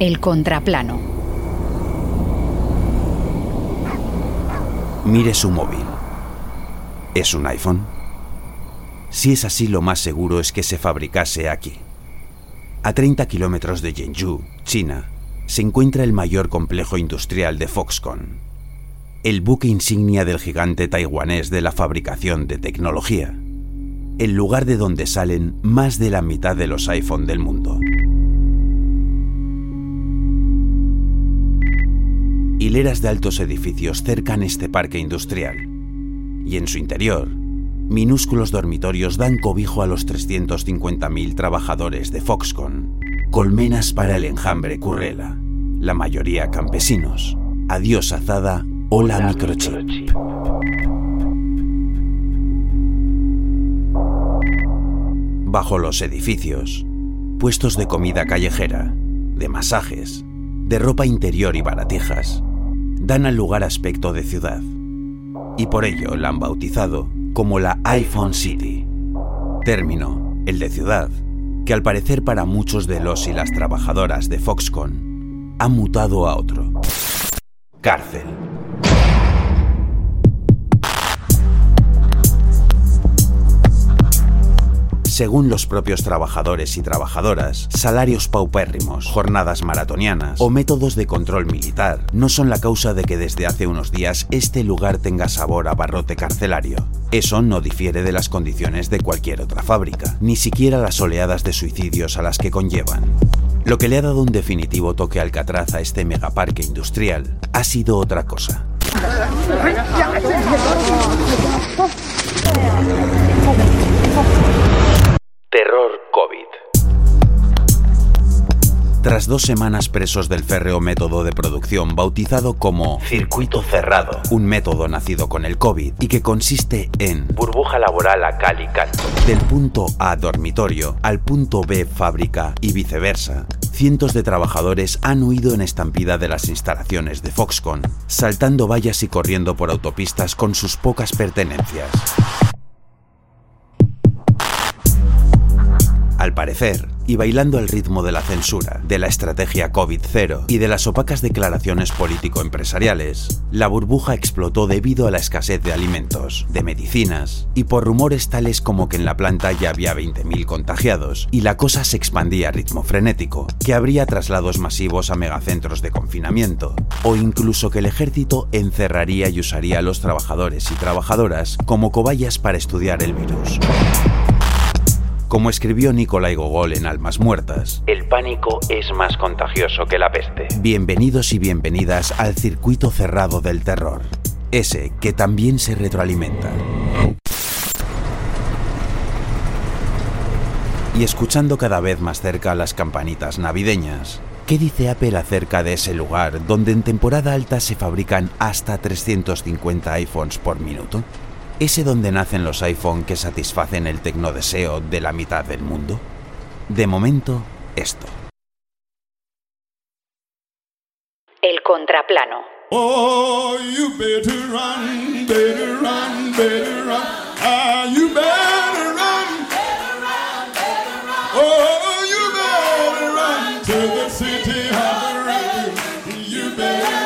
El contraplano. Mire su móvil. ¿Es un iPhone? Si es así, lo más seguro es que se fabricase aquí. A 30 kilómetros de Yenju, China, se encuentra el mayor complejo industrial de Foxconn, el buque insignia del gigante taiwanés de la fabricación de tecnología, el lugar de donde salen más de la mitad de los iPhone del mundo. Hileras de altos edificios cercan este parque industrial, y en su interior, minúsculos dormitorios dan cobijo a los 350.000 trabajadores de Foxconn, colmenas para el enjambre Currela, la mayoría campesinos. Adiós azada, hola, microchip. Bajo los edificios, puestos de comida callejera, de masajes, de ropa interior y baratijas, dan al lugar aspecto de ciudad. Y por ello la han bautizado como la iPhone City. Término, el de ciudad, que al parecer para muchos de los y las trabajadoras de Foxconn ha mutado a otro. Cárcel. Según los propios trabajadores y trabajadoras, salarios paupérrimos, jornadas maratonianas o métodos de control militar no son la causa de que desde hace unos días este lugar tenga sabor a barrote carcelario. Eso no difiere de las condiciones de cualquier otra fábrica, ni siquiera las oleadas de suicidios a las que conllevan. Lo que le ha dado un definitivo toque Alcatraz a este megaparque industrial ha sido otra cosa. Tras dos semanas presos del férreo método de producción bautizado como circuito cerrado, un método nacido con el COVID y que consiste en burbuja laboral a cal y canto, del punto A dormitorio al punto B fábrica y viceversa, cientos de trabajadores han huido en estampida de las instalaciones de Foxconn, saltando vallas y corriendo por autopistas con sus pocas pertenencias. Al parecer, y bailando al ritmo de la censura, de la estrategia COVID-0 y de las opacas declaraciones político-empresariales, la burbuja explotó debido a la escasez de alimentos, de medicinas y por rumores tales como que en la planta ya había 20.000 contagiados y la cosa se expandía a ritmo frenético, que habría traslados masivos a megacentros de confinamiento, o incluso que el ejército encerraría y usaría a los trabajadores y trabajadoras como cobayas para estudiar el virus. Como escribió Nicolai Gogol en Almas Muertas, el pánico es más contagioso que la peste. Bienvenidos y bienvenidas al circuito cerrado del terror, ese que también se retroalimenta. Y escuchando cada vez más cerca las campanitas navideñas, ¿qué dice Apple acerca de ese lugar donde en temporada alta se fabrican hasta 350 iPhones por minuto? ¿Ese donde nacen los iPhone que satisfacen el tecnodeseo de la mitad del mundo? De momento, esto. El contraplano. Oh, you better run, better run, better run. Ah, you better run. Oh, you better run to the city of rain. You better